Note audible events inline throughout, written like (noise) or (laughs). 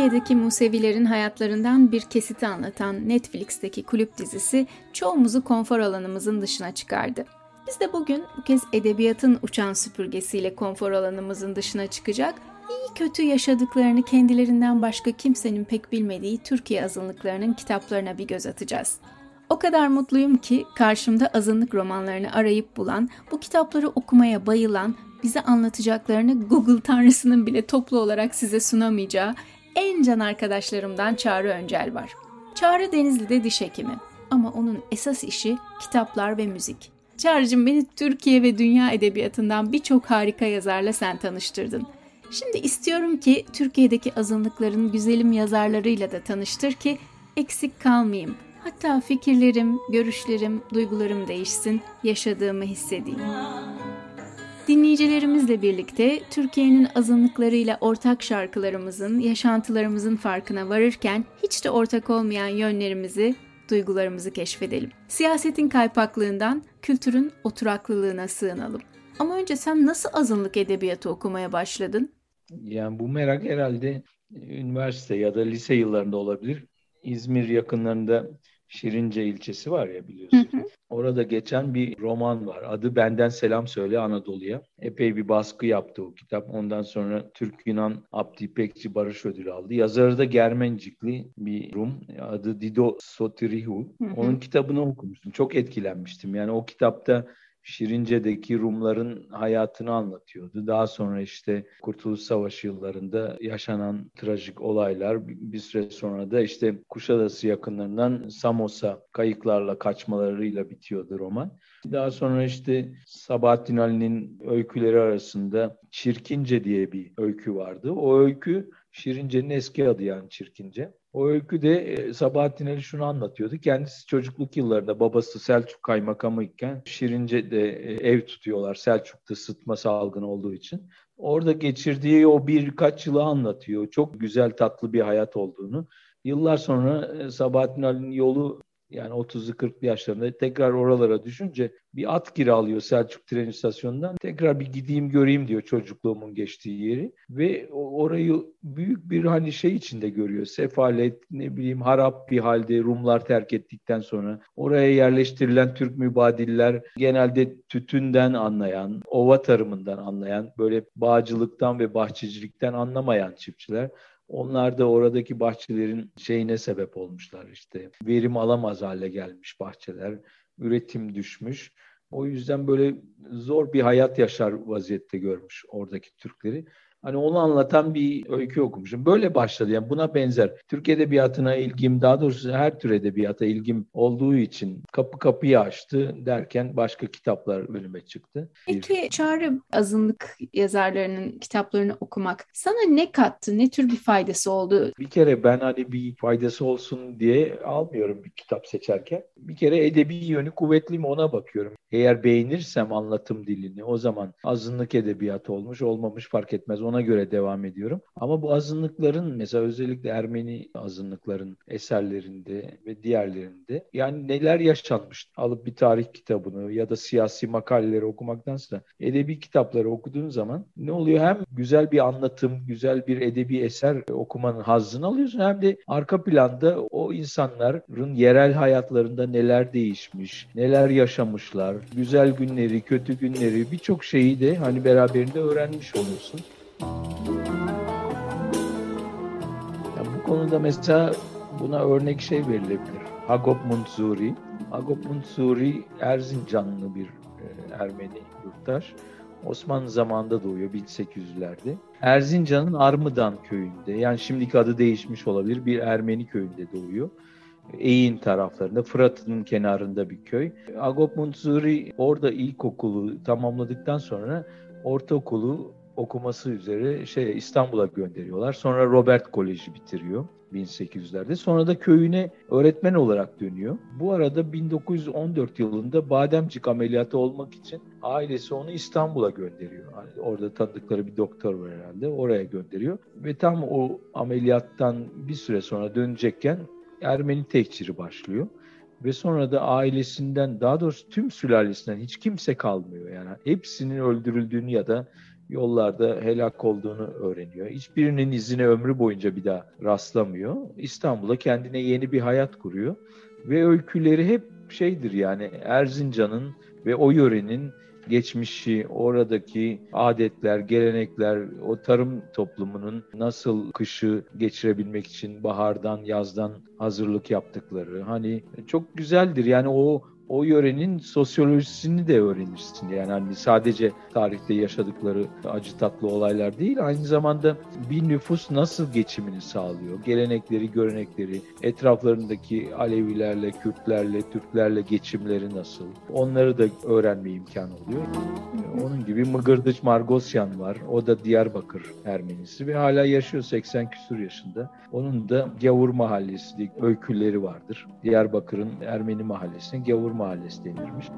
Türkiye'deki Musevilerin hayatlarından bir kesiti anlatan Netflix'teki kulüp dizisi çoğumuzu konfor alanımızın dışına çıkardı. Biz de bugün bu kez edebiyatın uçan süpürgesiyle konfor alanımızın dışına çıkacak, iyi kötü yaşadıklarını kendilerinden başka kimsenin pek bilmediği Türkiye azınlıklarının kitaplarına bir göz atacağız. O kadar mutluyum ki karşımda azınlık romanlarını arayıp bulan, bu kitapları okumaya bayılan, bize anlatacaklarını Google tanrısının bile toplu olarak size sunamayacağı en can arkadaşlarımdan Çağrı Öncel var. Çağrı Denizli'de diş hekimi ama onun esas işi kitaplar ve müzik. Çağrı'cığım beni Türkiye ve dünya edebiyatından birçok harika yazarla sen tanıştırdın. Şimdi istiyorum ki Türkiye'deki azınlıkların güzelim yazarlarıyla da tanıştır ki eksik kalmayayım. Hatta fikirlerim, görüşlerim, duygularım değişsin, yaşadığımı hissedeyim. Dinleyicilerimizle birlikte Türkiye'nin azınlıklarıyla ortak şarkılarımızın, yaşantılarımızın farkına varırken hiç de ortak olmayan yönlerimizi, duygularımızı keşfedelim. Siyasetin kaypaklığından kültürün oturaklılığına sığınalım. Ama önce sen nasıl azınlık edebiyatı okumaya başladın? Yani bu merak herhalde üniversite ya da lise yıllarında olabilir. İzmir yakınlarında Şirince ilçesi var ya biliyorsun. Hı hı. Orada geçen bir roman var. Adı Benden Selam Söyle Anadolu'ya. Epey bir baskı yaptı o kitap. Ondan sonra Türk-Yunan Abdi İpekçi Barış Ödülü aldı. Yazarı da Germencikli bir Rum. Adı Dido Sotirihu. Hı hı. Onun kitabını okumuştum. Çok etkilenmiştim. Yani o kitapta Şirince'deki Rumların hayatını anlatıyordu. Daha sonra işte Kurtuluş Savaşı yıllarında yaşanan trajik olaylar bir süre sonra da işte Kuşadası yakınlarından Samos'a kayıklarla kaçmalarıyla bitiyordu roman. Daha sonra işte Sabahattin Ali'nin öyküleri arasında Çirkince diye bir öykü vardı. O öykü Şirince'nin eski adı yani Çirkince. O öyküde e, Sabahattin Ali şunu anlatıyordu. Kendisi çocukluk yıllarında babası Selçuk kaymakamı iken Şirince'de e, ev tutuyorlar. Selçuk'ta sıtma salgını olduğu için. Orada geçirdiği o birkaç yılı anlatıyor. Çok güzel tatlı bir hayat olduğunu. Yıllar sonra e, Sabahattin Ali'nin yolu yani 30'lu 40'lı yaşlarında tekrar oralara düşünce bir at kiralıyor Selçuk tren istasyonundan. Tekrar bir gideyim göreyim diyor çocukluğumun geçtiği yeri. Ve orayı büyük bir hani şey içinde görüyor. Sefalet, ne bileyim harap bir halde Rumlar terk ettikten sonra. Oraya yerleştirilen Türk mübadiller genelde tütünden anlayan, ova tarımından anlayan, böyle bağcılıktan ve bahçecilikten anlamayan çiftçiler. Onlar da oradaki bahçelerin şeyine sebep olmuşlar işte. Verim alamaz hale gelmiş bahçeler. Üretim düşmüş. O yüzden böyle zor bir hayat yaşar vaziyette görmüş oradaki Türkleri. Hani onu anlatan bir öykü okumuşum. Böyle başladı yani buna benzer. Türk edebiyatına ilgim daha doğrusu her tür edebiyata ilgim olduğu için kapı kapıyı açtı derken başka kitaplar önüme çıktı. Peki Çağrı azınlık yazarlarının kitaplarını okumak sana ne kattı? Ne tür bir faydası oldu? Bir kere ben hani bir faydası olsun diye almıyorum bir kitap seçerken. Bir kere edebi yönü kuvvetli mi ona bakıyorum. Eğer beğenirsem anlatım dilini o zaman azınlık edebiyatı olmuş olmamış fark etmez ona göre devam ediyorum. Ama bu azınlıkların mesela özellikle Ermeni azınlıkların eserlerinde ve diğerlerinde yani neler yaşanmış alıp bir tarih kitabını ya da siyasi makaleleri okumaktansa edebi kitapları okuduğun zaman ne oluyor? Hem güzel bir anlatım, güzel bir edebi eser okumanın hazzını alıyorsun hem de arka planda o insanların yerel hayatlarında neler değişmiş, neler yaşamışlar, güzel günleri, kötü günleri birçok şeyi de hani beraberinde öğrenmiş oluyorsun. Ya bu konuda mesela buna örnek şey verilebilir. Hagop Munzuri. Hagop Munzuri Erzincanlı bir e, Ermeni yurttaş. Osmanlı zamanında doğuyor 1800'lerde. Erzincan'ın Armıdan köyünde yani şimdiki adı değişmiş olabilir bir Ermeni köyünde doğuyor. Eğin taraflarında, Fırat'ın kenarında bir köy. Agop Munzuri orada ilkokulu tamamladıktan sonra ortaokulu okuması üzere şey İstanbul'a gönderiyorlar. Sonra Robert Koleji bitiriyor 1800'lerde. Sonra da köyüne öğretmen olarak dönüyor. Bu arada 1914 yılında bademcik ameliyatı olmak için ailesi onu İstanbul'a gönderiyor. Hani orada tanıdıkları bir doktor var herhalde. Oraya gönderiyor. Ve tam o ameliyattan bir süre sonra dönecekken Ermeni tekçiri başlıyor. ve sonra da ailesinden daha doğrusu tüm sülalesinden hiç kimse kalmıyor. Yani hepsinin öldürüldüğünü ya da yollarda helak olduğunu öğreniyor. Hiçbirinin izine ömrü boyunca bir daha rastlamıyor. İstanbul'a kendine yeni bir hayat kuruyor ve öyküleri hep şeydir yani Erzincan'ın ve o yörenin geçmişi, oradaki adetler, gelenekler, o tarım toplumunun nasıl kışı geçirebilmek için bahardan, yazdan hazırlık yaptıkları. Hani çok güzeldir. Yani o o yörenin sosyolojisini de öğrenirsin. Yani hani sadece tarihte yaşadıkları acı tatlı olaylar değil, aynı zamanda bir nüfus nasıl geçimini sağlıyor, gelenekleri, görenekleri, etraflarındaki Alevilerle, Kürtlerle, Türklerle geçimleri nasıl, onları da öğrenme imkanı oluyor. Onun gibi Mıgırdıç Margosyan var, o da Diyarbakır Ermenisi ve hala yaşıyor 80 küsur yaşında. Onun da Gavur Mahallesi diye öyküleri vardır. Diyarbakır'ın Ermeni mahallesine Gavur Mahallesi denirmiş.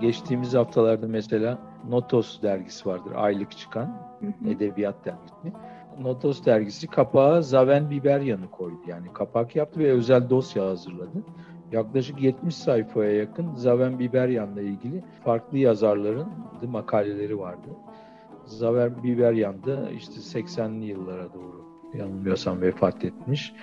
Geçtiğimiz haftalarda mesela Notos dergisi vardır, aylık çıkan edebiyat dergisi. Notos dergisi kapağı Zaven Biberyan'ı koydu. Yani kapak yaptı ve özel dosya hazırladı. Yaklaşık 70 sayfaya yakın Zaven Biberyan'la ilgili farklı yazarların makaleleri vardı. Zaven Biberyan da işte 80'li yıllara doğru yanılmıyorsam vefat etmiş.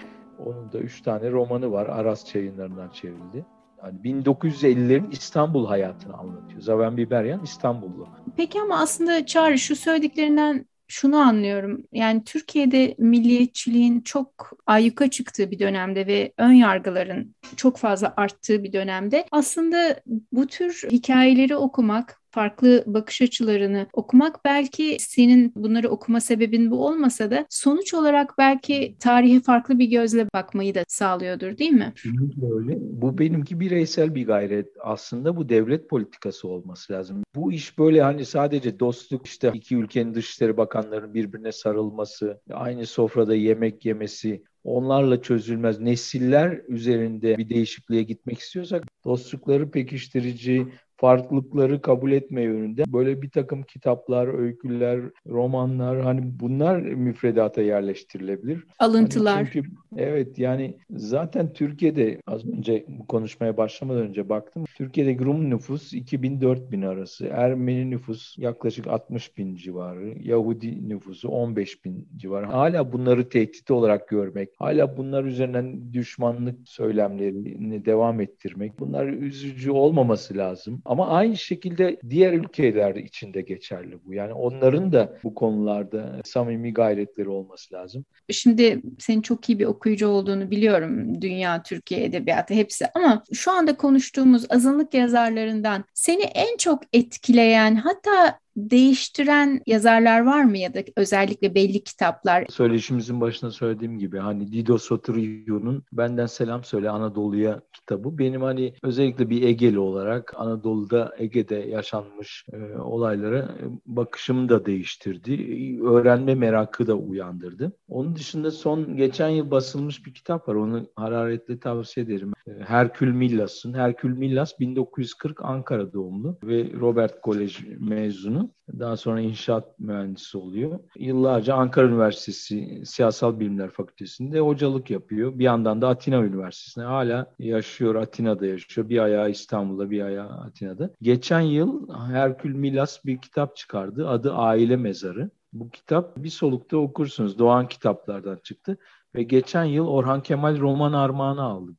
Onun da üç tane romanı var. Aras yayınlarından çevrildi. Yani 1950'lerin İstanbul hayatını anlatıyor. Zaven Biberyan İstanbullu. Peki ama aslında Çağrı şu söylediklerinden şunu anlıyorum. Yani Türkiye'de milliyetçiliğin çok ayyuka çıktığı bir dönemde ve ön yargıların çok fazla arttığı bir dönemde aslında bu tür hikayeleri okumak, farklı bakış açılarını okumak belki senin bunları okuma sebebin bu olmasa da sonuç olarak belki tarihe farklı bir gözle bakmayı da sağlıyordur değil mi? Kesinlikle öyle. Bu benimki bireysel bir gayret. Aslında bu devlet politikası olması lazım. Bu iş böyle hani sadece dostluk işte iki ülkenin dışişleri bakanlarının birbirine sarılması, aynı sofrada yemek yemesi onlarla çözülmez. Nesiller üzerinde bir değişikliğe gitmek istiyorsak dostlukları pekiştirici, farklılıkları kabul etme yönünde böyle bir takım kitaplar, öyküler, romanlar hani bunlar müfredata yerleştirilebilir. Alıntılar. Hani çünkü evet yani zaten Türkiye'de az önce bu konuşmaya başlamadan önce baktım. Türkiye'de Rum nüfus 2000-4000 arası. Ermeni nüfus yaklaşık 60 bin civarı. Yahudi nüfusu 15 bin civarı. Hala bunları tehdit olarak görmek, hala bunlar üzerinden düşmanlık söylemlerini devam ettirmek bunlar üzücü olmaması lazım. Ama aynı şekilde diğer ülkeler için de geçerli bu. Yani onların da bu konularda samimi gayretleri olması lazım. Şimdi senin çok iyi bir okuyucu olduğunu biliyorum. Dünya, Türkiye edebiyatı hepsi. Ama şu anda konuştuğumuz azınlık yazarlarından seni en çok etkileyen hatta değiştiren yazarlar var mı ya da özellikle belli kitaplar? Söyleşimizin başında söylediğim gibi hani Dido Sotiryu'nun Benden Selam Söyle Anadolu'ya kitabı benim hani özellikle bir Egeli olarak Anadolu'da Ege'de yaşanmış e, olaylara e, bakışımı da değiştirdi. Öğrenme merakı da uyandırdı. Onun dışında son geçen yıl basılmış bir kitap var. Onu hararetle tavsiye ederim. E, Herkül Millas'ın. Herkül Millas 1940 Ankara doğumlu ve Robert Kolej mezunu. Daha sonra inşaat mühendisi oluyor. Yıllarca Ankara Üniversitesi Siyasal Bilimler Fakültesi'nde hocalık yapıyor. Bir yandan da Atina Üniversitesi'nde hala yaşıyor. Atina'da yaşıyor. Bir ayağı İstanbul'da, bir ayağı Atina'da. Geçen yıl Herkül Milas bir kitap çıkardı. Adı Aile Mezarı. Bu kitap bir solukta okursunuz. Doğan kitaplardan çıktı. Ve geçen yıl Orhan Kemal roman armağanı aldı.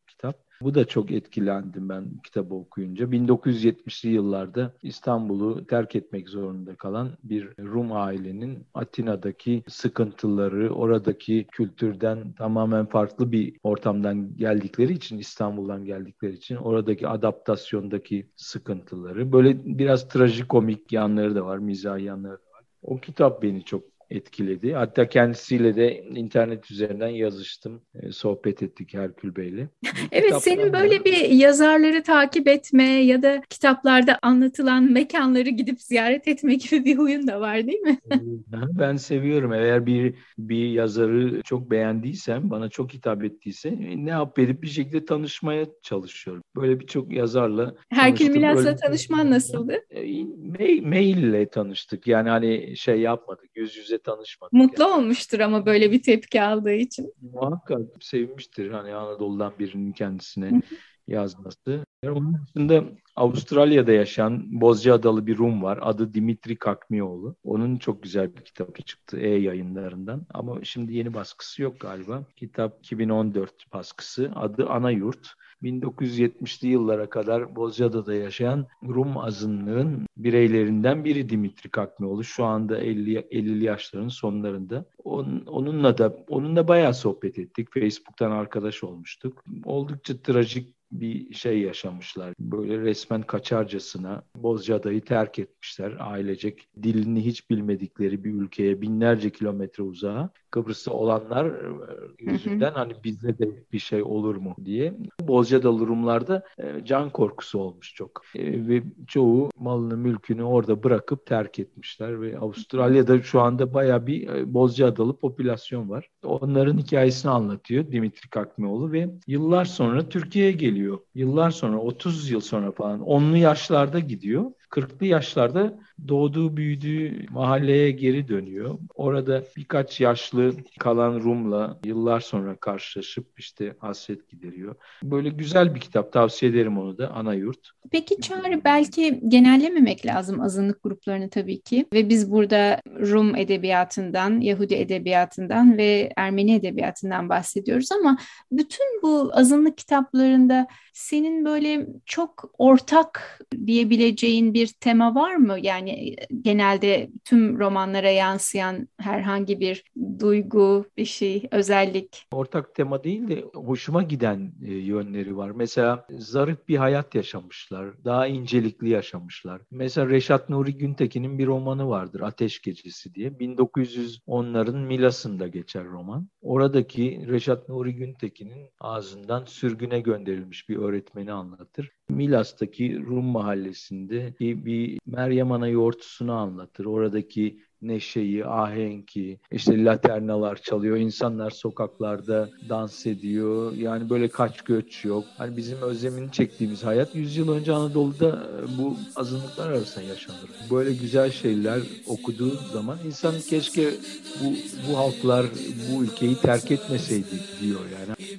Bu da çok etkilendim ben kitabı okuyunca. 1970'li yıllarda İstanbul'u terk etmek zorunda kalan bir Rum ailenin Atina'daki sıkıntıları, oradaki kültürden tamamen farklı bir ortamdan geldikleri için, İstanbul'dan geldikleri için oradaki adaptasyondaki sıkıntıları, böyle biraz trajikomik yanları da var, mizah yanları da var. O kitap beni çok etkiledi. Hatta kendisiyle de internet üzerinden yazıştım. E, sohbet ettik Herkül Bey'le. (laughs) evet senin böyle bir yazarları takip etme ya da kitaplarda anlatılan mekanları gidip ziyaret etme gibi bir huyun da var değil mi? ben seviyorum. Eğer bir bir yazarı çok beğendiysem, bana çok hitap ettiyse ne yap edip bir şekilde tanışmaya çalışıyorum. Böyle birçok yazarla Herkül Milas'la tanışman nasıldı? E, mail, maille tanıştık. Yani hani şey yapmadık. Yüz yüze tanışmadık. Mutlu yani. olmuştur ama böyle bir tepki aldığı için. Muhakkak sevmiştir hani Anadolu'dan birinin kendisine yazması. Onun dışında Avustralya'da yaşayan Bozcaadalı bir Rum var. Adı Dimitri Kakmioğlu. Onun çok güzel bir kitabı çıktı E yayınlarından. Ama şimdi yeni baskısı yok galiba. Kitap 2014 baskısı. Adı Ana Yurt. 1970'li yıllara kadar Bozcaada'da yaşayan Rum azınlığın bireylerinden biri Dimitri Kakmioğlu. Şu anda 50 50'li yaşların sonlarında. On, onunla da onunla bayağı sohbet ettik. Facebook'tan arkadaş olmuştuk. Oldukça trajik bir şey yaşamışlar. Böyle resmen kaçarcasına Bozcaada'yı terk etmişler. Ailecek dilini hiç bilmedikleri bir ülkeye binlerce kilometre uzağa Kıbrıs'ta olanlar e, yüzünden hani bizde de bir şey olur mu diye. Bozcaadalı Rumlarda e, can korkusu olmuş çok. E, ve çoğu malını mülkünü orada bırakıp terk etmişler ve Avustralya'da şu anda baya bir Bozcaadalı popülasyon var. Onların hikayesini anlatıyor Dimitri Kakmioğlu ve yıllar sonra Türkiye'ye geliyor. Yıllar sonra 30 yıl sonra falan 10'lu yaşlarda gidiyor 40'lı yaşlarda doğduğu büyüdüğü mahalleye geri dönüyor. Orada birkaç yaşlı kalan Rum'la yıllar sonra karşılaşıp işte hasret gideriyor. Böyle güzel bir kitap tavsiye ederim onu da Ana Yurt. Peki Çağrı belki genellememek lazım azınlık gruplarını tabii ki ve biz burada Rum edebiyatından, Yahudi edebiyatından ve Ermeni edebiyatından bahsediyoruz ama bütün bu azınlık kitaplarında senin böyle çok ortak diyebileceğin bir tema var mı? Yani genelde tüm romanlara yansıyan herhangi bir duygu, bir şey, özellik. Ortak tema değil de hoşuma giden e, yönleri var. Mesela zarif bir hayat yaşamışlar. Daha incelikli yaşamışlar. Mesela Reşat Nuri Güntekin'in bir romanı vardır Ateş Gecesi diye. 1910'ların Milas'ında geçer roman. Oradaki Reşat Nuri Güntekin'in ağzından sürgüne gönderilmiş bir öğretmeni anlatır. Milas'taki Rum mahallesinde bir Meryem Ana yoğurtusunu anlatır. Oradaki neşeyi, ahenki, işte laternalar çalıyor, insanlar sokaklarda dans ediyor. Yani böyle kaç göç yok. Hani bizim özlemini çektiğimiz hayat 100 yıl önce Anadolu'da e, bu azınlıklar arasında yaşanır. Böyle güzel şeyler okuduğu zaman insan keşke bu, bu halklar bu ülkeyi terk etmeseydi diyor yani.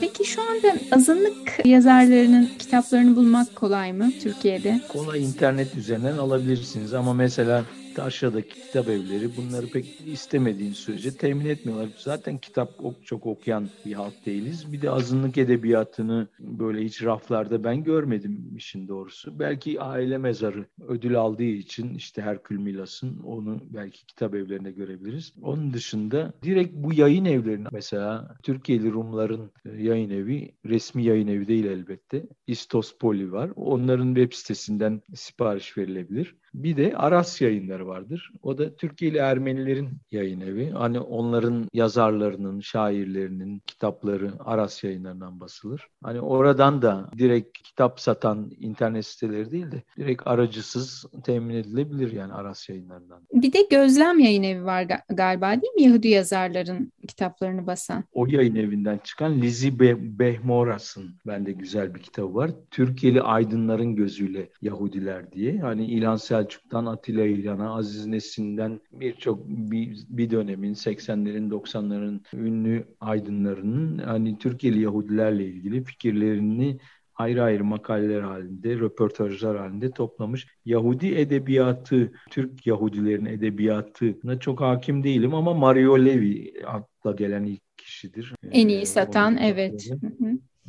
Peki şu anda azınlık yazarlarının kitaplarını bulmak kolay mı Türkiye'de? Kolay internet üzerinden alabilirsiniz ama mesela aşağıdaki kitap evleri bunları pek istemediğin sürece temin etmiyorlar. Zaten kitap çok okuyan bir halk değiliz. Bir de azınlık edebiyatını böyle hiç raflarda ben görmedim işin doğrusu. Belki aile mezarı ödül aldığı için işte Herkül Milas'ın onu belki kitap evlerinde görebiliriz. Onun dışında direkt bu yayın evlerine mesela Türkiye'li Rumların e, yayın evi resmi yayın evi değil elbette. İstos Poli var. Onların web sitesinden sipariş verilebilir. Bir de Aras yayınları vardır. O da Türkiye'li Ermenilerin yayın evi. Hani onların yazarlarının, şairlerinin kitapları Aras yayınlarından basılır. Hani oradan da direkt kitap satan internet siteleri değil de direkt aracısız temin edilebilir yani Aras yayınlarından. Bir de Gözlem yayın evi var galiba değil mi? Yahudi yazarların kitaplarını basan. O yayın evinden çıkan Lizzie Be Behmoras'ın bende güzel bir kitabı var. Türkiye'li aydınların gözüyle Yahudiler diye. Hani İlhan Selçuk'tan Atilla İlhan'a, Aziz Nesin'den birçok bir, bir dönemin 80'lerin 90'ların ünlü aydınlarının hani Türkiye'li Yahudilerle ilgili fikirlerini ayrı ayrı makaleler halinde, röportajlar halinde toplamış. Yahudi edebiyatı, Türk Yahudilerin edebiyatına çok hakim değilim ama Mario Levi akla gelen ilk kişidir. En iyi ee, satan, evet.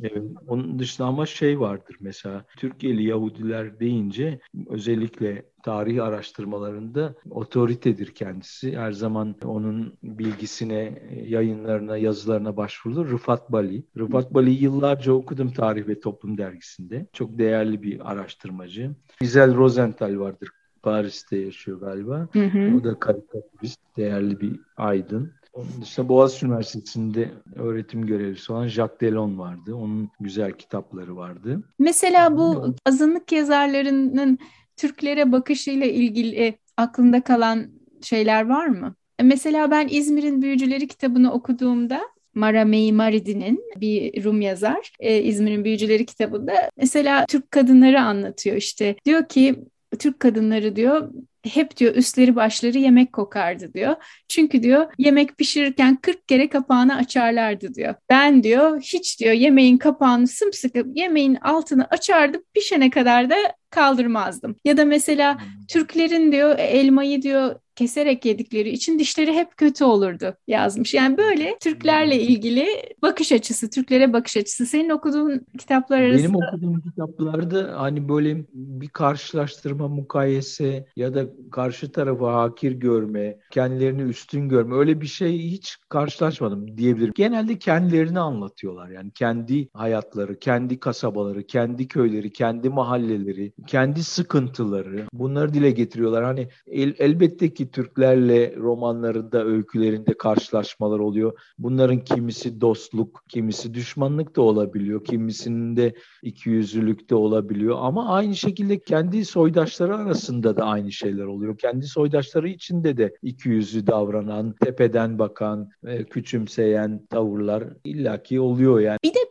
Evet, onun dışında ama şey vardır mesela Türkiye'li Yahudiler deyince özellikle tarih araştırmalarında otoritedir kendisi. Her zaman onun bilgisine, yayınlarına, yazılarına başvurulur. Rıfat Bali. Rıfat Bali'yi yıllarca okudum Tarih ve Toplum dergisinde. Çok değerli bir araştırmacı. Gizel Rosenthal vardır. Paris'te yaşıyor galiba. Hı hı. O da karikatürist, değerli bir aydın. Onun dışında Boğaziçi Üniversitesi'nde öğretim görevlisi olan Jacques Delon vardı. Onun güzel kitapları vardı. Mesela bu azınlık yazarlarının Türklere bakışıyla ilgili e, aklında kalan şeyler var mı? E, mesela ben İzmir'in Büyücüleri kitabını okuduğumda Mara Meymaridin'in bir Rum yazar e, İzmir'in Büyücüleri kitabında mesela Türk kadınları anlatıyor işte. Diyor ki Türk kadınları diyor hep diyor üstleri başları yemek kokardı diyor. Çünkü diyor yemek pişirirken 40 kere kapağını açarlardı diyor. Ben diyor hiç diyor yemeğin kapağını sımsıkı yemeğin altını açardım pişene kadar da kaldırmazdım. Ya da mesela hmm. Türklerin diyor elmayı diyor keserek yedikleri için dişleri hep kötü olurdu yazmış. Yani böyle Türklerle hmm. ilgili bakış açısı, Türklere bakış açısı. Senin okuduğun kitaplar arasında... Benim okuduğum kitaplarda hani böyle bir karşılaştırma, mukayese ya da karşı tarafı hakir görme, kendilerini üstün görme öyle bir şey hiç karşılaşmadım diyebilirim. Genelde kendilerini anlatıyorlar. Yani kendi hayatları, kendi kasabaları, kendi köyleri, kendi mahalleleri, kendi sıkıntıları bunları dile getiriyorlar. Hani el, elbette ki Türklerle romanlarında, öykülerinde karşılaşmalar oluyor. Bunların kimisi dostluk, kimisi düşmanlık da olabiliyor. Kimisinin de ikiyüzlülük de olabiliyor. Ama aynı şekilde kendi soydaşları arasında da aynı şeyler oluyor. Kendi soydaşları içinde de ikiyüzlü davranan, tepeden bakan, e, küçümseyen tavırlar illaki oluyor yani. Bir de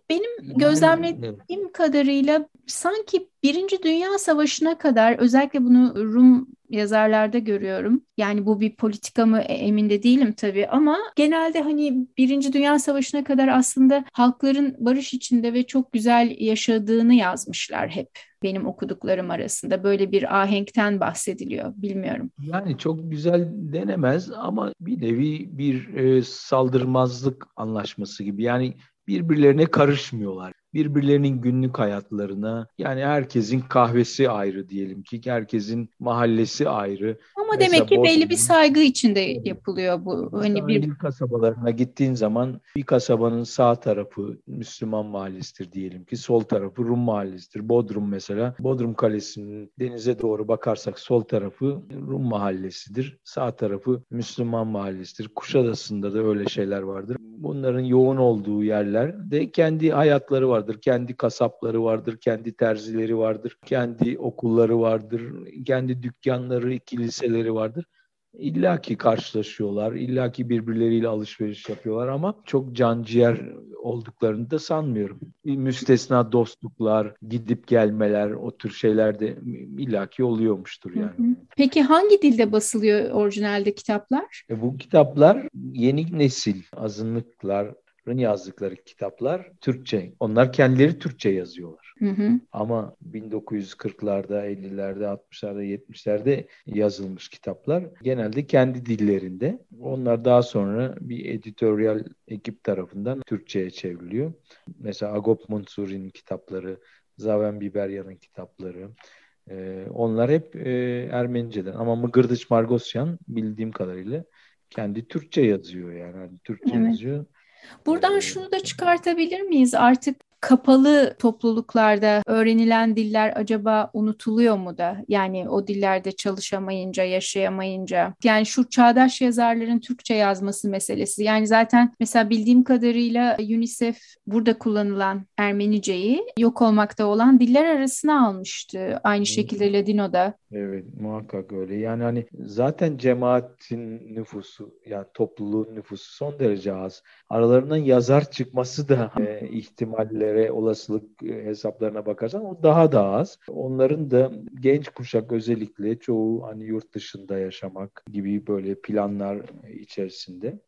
gözlemlediğim kadarıyla sanki Birinci Dünya Savaşı'na kadar özellikle bunu Rum yazarlarda görüyorum. Yani bu bir politika mı e, emin de değilim tabii ama genelde hani Birinci Dünya Savaşı'na kadar aslında halkların barış içinde ve çok güzel yaşadığını yazmışlar hep benim okuduklarım arasında. Böyle bir ahenkten bahsediliyor. Bilmiyorum. Yani çok güzel denemez ama bir nevi bir e, saldırmazlık anlaşması gibi. Yani birbirlerine karışmıyorlar birbirlerinin günlük hayatlarına yani herkesin kahvesi ayrı diyelim ki herkesin mahallesi ayrı. Ama Mesela demek ki Bosna, belli bir saygı içinde yapılıyor bu. Hani bir kasabalarına gittiğin zaman bir kasabanın sağ tarafı Müslüman mahallesidir diyelim ki sol tarafı Rum mahallesidir. Bodrum mesela Bodrum Kalesi'nin denize doğru bakarsak sol tarafı Rum mahallesidir. Sağ tarafı Müslüman mahallesidir. Kuşadası'nda da öyle şeyler vardır. Bunların yoğun olduğu yerler de kendi hayatları var vardır, kendi kasapları vardır, kendi terzileri vardır, kendi okulları vardır, kendi dükkanları, kiliseleri vardır. İlla ki karşılaşıyorlar, illa ki birbirleriyle alışveriş yapıyorlar ama çok canciğer olduklarını da sanmıyorum. Müstesna dostluklar, gidip gelmeler, o tür şeyler de illaki oluyormuştur yani. Peki hangi dilde basılıyor orijinalde kitaplar? E bu kitaplar yeni nesil azınlıklar, yazdıkları kitaplar Türkçe. Onlar kendileri Türkçe yazıyorlar. Hı hı. Ama 1940'larda, 50'lerde, 60'larda, 70'lerde yazılmış kitaplar genelde kendi dillerinde. Onlar daha sonra bir editoryal ekip tarafından Türkçe'ye çevriliyor. Mesela Agop Mansuri'nin kitapları, Zaven Biberyan'ın kitapları, ee, onlar hep e, Ermeniceden. Ama Mıgırdıç Margosyan bildiğim kadarıyla kendi Türkçe yazıyor yani. yani Türkçe evet. yazıyor. Buradan şunu da çıkartabilir miyiz? Artık kapalı topluluklarda öğrenilen diller acaba unutuluyor mu da? Yani o dillerde çalışamayınca, yaşayamayınca. Yani şu çağdaş yazarların Türkçe yazması meselesi. Yani zaten mesela bildiğim kadarıyla UNICEF burada kullanılan Ermeniceyi yok olmakta olan diller arasına almıştı. Aynı şekilde Ladino'da. Evet muhakkak öyle. Yani hani zaten cemaatin nüfusu yani topluluğun nüfusu son derece az. Aralarından yazar çıkması da e, ihtimallere, olasılık e, hesaplarına bakarsan o daha da az. Onların da genç kuşak özellikle çoğu hani yurt dışında yaşamak gibi böyle planlar içerisinde.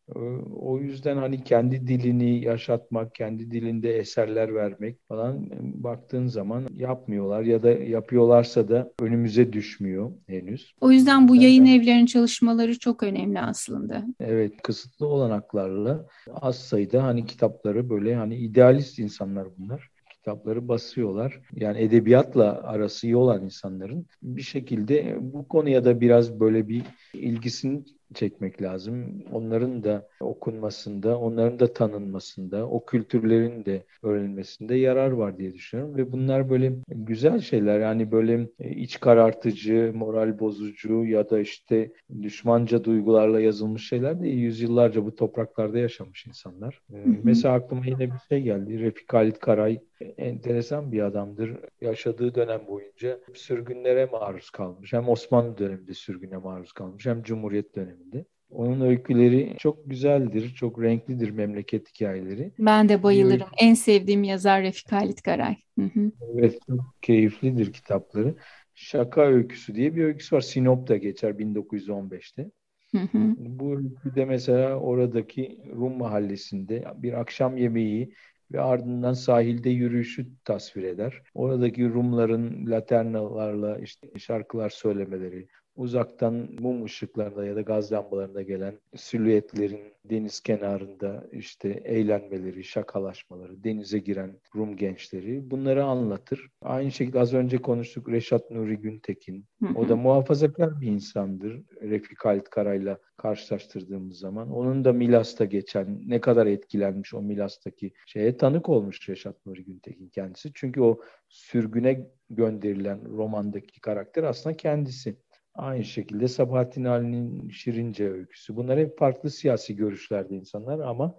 O yüzden hani kendi dilini yaşatmak, kendi dilinde eserler vermek falan e, baktığın zaman yapmıyorlar ya da yapıyorlarsa da önümüze düş düşmüyor henüz. O yüzden bu yayın evlerinin çalışmaları çok önemli aslında. Evet, kısıtlı olanaklarla az sayıda hani kitapları böyle hani idealist insanlar bunlar kitapları basıyorlar. Yani edebiyatla arası iyi olan insanların bir şekilde bu konuya da biraz böyle bir ilgisini çekmek lazım. Onların da okunmasında, onların da tanınmasında, o kültürlerin de öğrenilmesinde yarar var diye düşünüyorum. Ve bunlar böyle güzel şeyler. Yani böyle e, iç karartıcı, moral bozucu ya da işte düşmanca duygularla yazılmış şeyler de yüzyıllarca bu topraklarda yaşamış insanlar. Hı hı. Mesela aklıma yine bir şey geldi. Refik Halit Karay enteresan bir adamdır. Yaşadığı dönem boyunca sürgünlere maruz kalmış. Hem Osmanlı döneminde sürgüne maruz kalmış hem Cumhuriyet döneminde. Onun öyküleri çok güzeldir, çok renklidir memleket hikayeleri. Ben de bayılırım. Evet. En sevdiğim yazar Refik Halit Karay. Hı hı. Evet, çok keyiflidir kitapları. Şaka Öyküsü diye bir öyküsü var. Sinop'ta geçer 1915'te. Hı hı. Bu öyküde mesela oradaki Rum mahallesinde bir akşam yemeği ve ardından sahilde yürüyüşü tasvir eder. Oradaki Rumların laternalarla işte şarkılar söylemeleri, uzaktan mum ışıklarında ya da gaz lambalarında gelen silüetlerin deniz kenarında işte eğlenmeleri, şakalaşmaları, denize giren Rum gençleri bunları anlatır. Aynı şekilde az önce konuştuk Reşat Nuri Güntekin. O da muhafazakar bir insandır. Refik Halit Karay'la karşılaştırdığımız zaman. Onun da Milas'ta geçen ne kadar etkilenmiş o Milas'taki şeye tanık olmuş Reşat Nuri Güntekin kendisi. Çünkü o sürgüne gönderilen romandaki karakter aslında kendisi. Aynı şekilde Sabahattin Ali'nin Şirince öyküsü. Bunlar hep farklı siyasi görüşlerde insanlar ama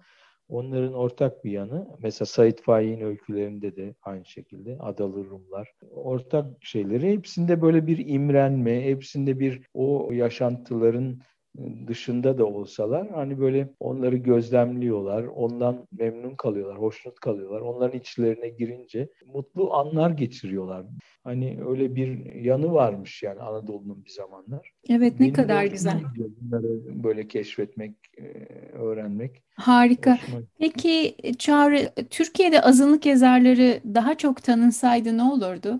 onların ortak bir yanı mesela Said Faik'in öykülerinde de aynı şekilde Adalı Rumlar. Ortak şeyleri hepsinde böyle bir imrenme, hepsinde bir o yaşantıların dışında da olsalar hani böyle onları gözlemliyorlar, ondan memnun kalıyorlar, hoşnut kalıyorlar. Onların içlerine girince mutlu anlar geçiriyorlar. Hani öyle bir yanı varmış yani Anadolu'nun bir zamanlar. Evet ne Benim kadar güzel. Bunları böyle keşfetmek, e, öğrenmek. Harika. Peki Çağrı, Türkiye'de azınlık yazarları daha çok tanınsaydı ne olurdu?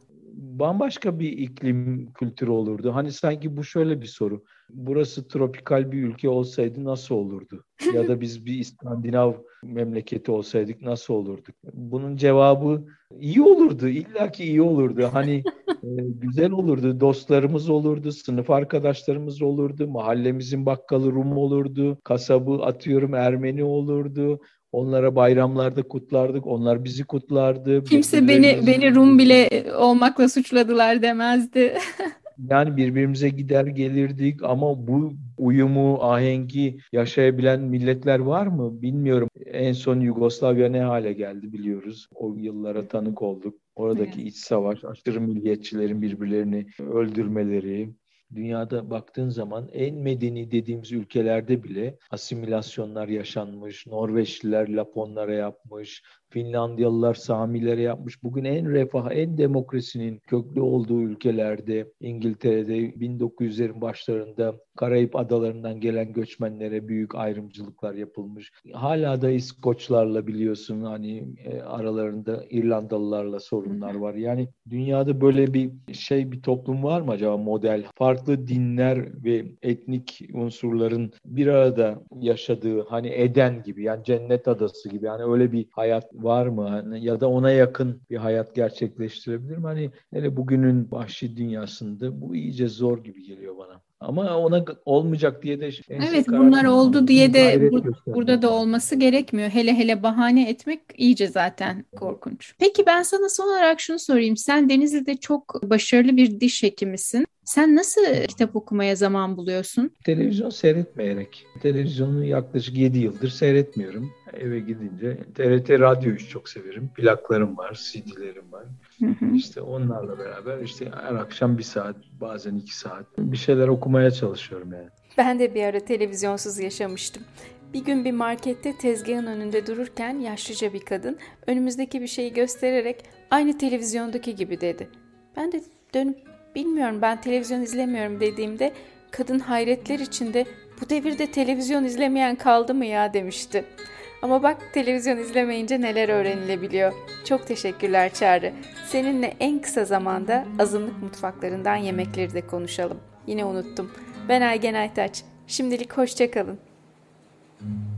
Bambaşka bir iklim kültürü olurdu. Hani sanki bu şöyle bir soru. Burası tropikal bir ülke olsaydı nasıl olurdu? Ya da biz bir İskandinav memleketi olsaydık nasıl olurduk? Bunun cevabı iyi olurdu. İlla ki iyi olurdu. Hani e, güzel olurdu. Dostlarımız olurdu, sınıf arkadaşlarımız olurdu, mahallemizin bakkalı Rum olurdu, kasabı atıyorum Ermeni olurdu. Onlara bayramlarda kutlardık. Onlar bizi kutlardı. Kimse beni beni Rum bile olmakla suçladılar demezdi. (laughs) yani birbirimize gider gelirdik ama bu uyumu, ahengi yaşayabilen milletler var mı bilmiyorum. En son Yugoslavya ne hale geldi biliyoruz. O yıllara tanık olduk. Oradaki evet. iç savaş, aşırı milliyetçilerin birbirlerini öldürmeleri, dünyada baktığın zaman en medeni dediğimiz ülkelerde bile asimilasyonlar yaşanmış. Norveçliler Laponlara yapmış, Finlandiyalılar Samilere yapmış. Bugün en refah, en demokrasinin köklü olduğu ülkelerde İngiltere'de 1900'lerin başlarında Karayip adalarından gelen göçmenlere büyük ayrımcılıklar yapılmış. Hala da İskoçlarla biliyorsun hani e, aralarında İrlandalılarla sorunlar var. Yani dünyada böyle bir şey bir toplum var mı acaba model? Farklı dinler ve etnik unsurların bir arada yaşadığı hani Eden gibi yani cennet adası gibi yani öyle bir hayat var mı? Hani ya da ona yakın bir hayat gerçekleştirebilir mi? Hani hele bugünün vahşi dünyasında bu iyice zor gibi geliyor bana. Ama ona olmayacak diye de Evet bunlar oldu diye de bu, burada da olması gerekmiyor. Hele hele bahane etmek iyice zaten korkunç. Peki ben sana son olarak şunu sorayım. Sen Denizli'de çok başarılı bir diş hekimisin. Sen nasıl kitap okumaya zaman buluyorsun? Televizyon seyretmeyerek. Televizyonu yaklaşık 7 yıldır seyretmiyorum. Eve gidince TRT Radyo'yu çok severim. Plaklarım var, CD'lerim var. Hı hı. İşte onlarla beraber işte her akşam bir saat, bazen iki saat bir şeyler okumaya çalışıyorum yani. Ben de bir ara televizyonsuz yaşamıştım. Bir gün bir markette tezgahın önünde dururken yaşlıca bir kadın önümüzdeki bir şeyi göstererek aynı televizyondaki gibi dedi. Ben de dönüp bilmiyorum ben televizyon izlemiyorum dediğimde kadın hayretler içinde bu devirde televizyon izlemeyen kaldı mı ya demişti. Ama bak televizyon izlemeyince neler öğrenilebiliyor. Çok teşekkürler Çağrı. Seninle en kısa zamanda azınlık mutfaklarından yemekleri de konuşalım. Yine unuttum. Ben Aygen Aytaç. Şimdilik hoşçakalın. kalın.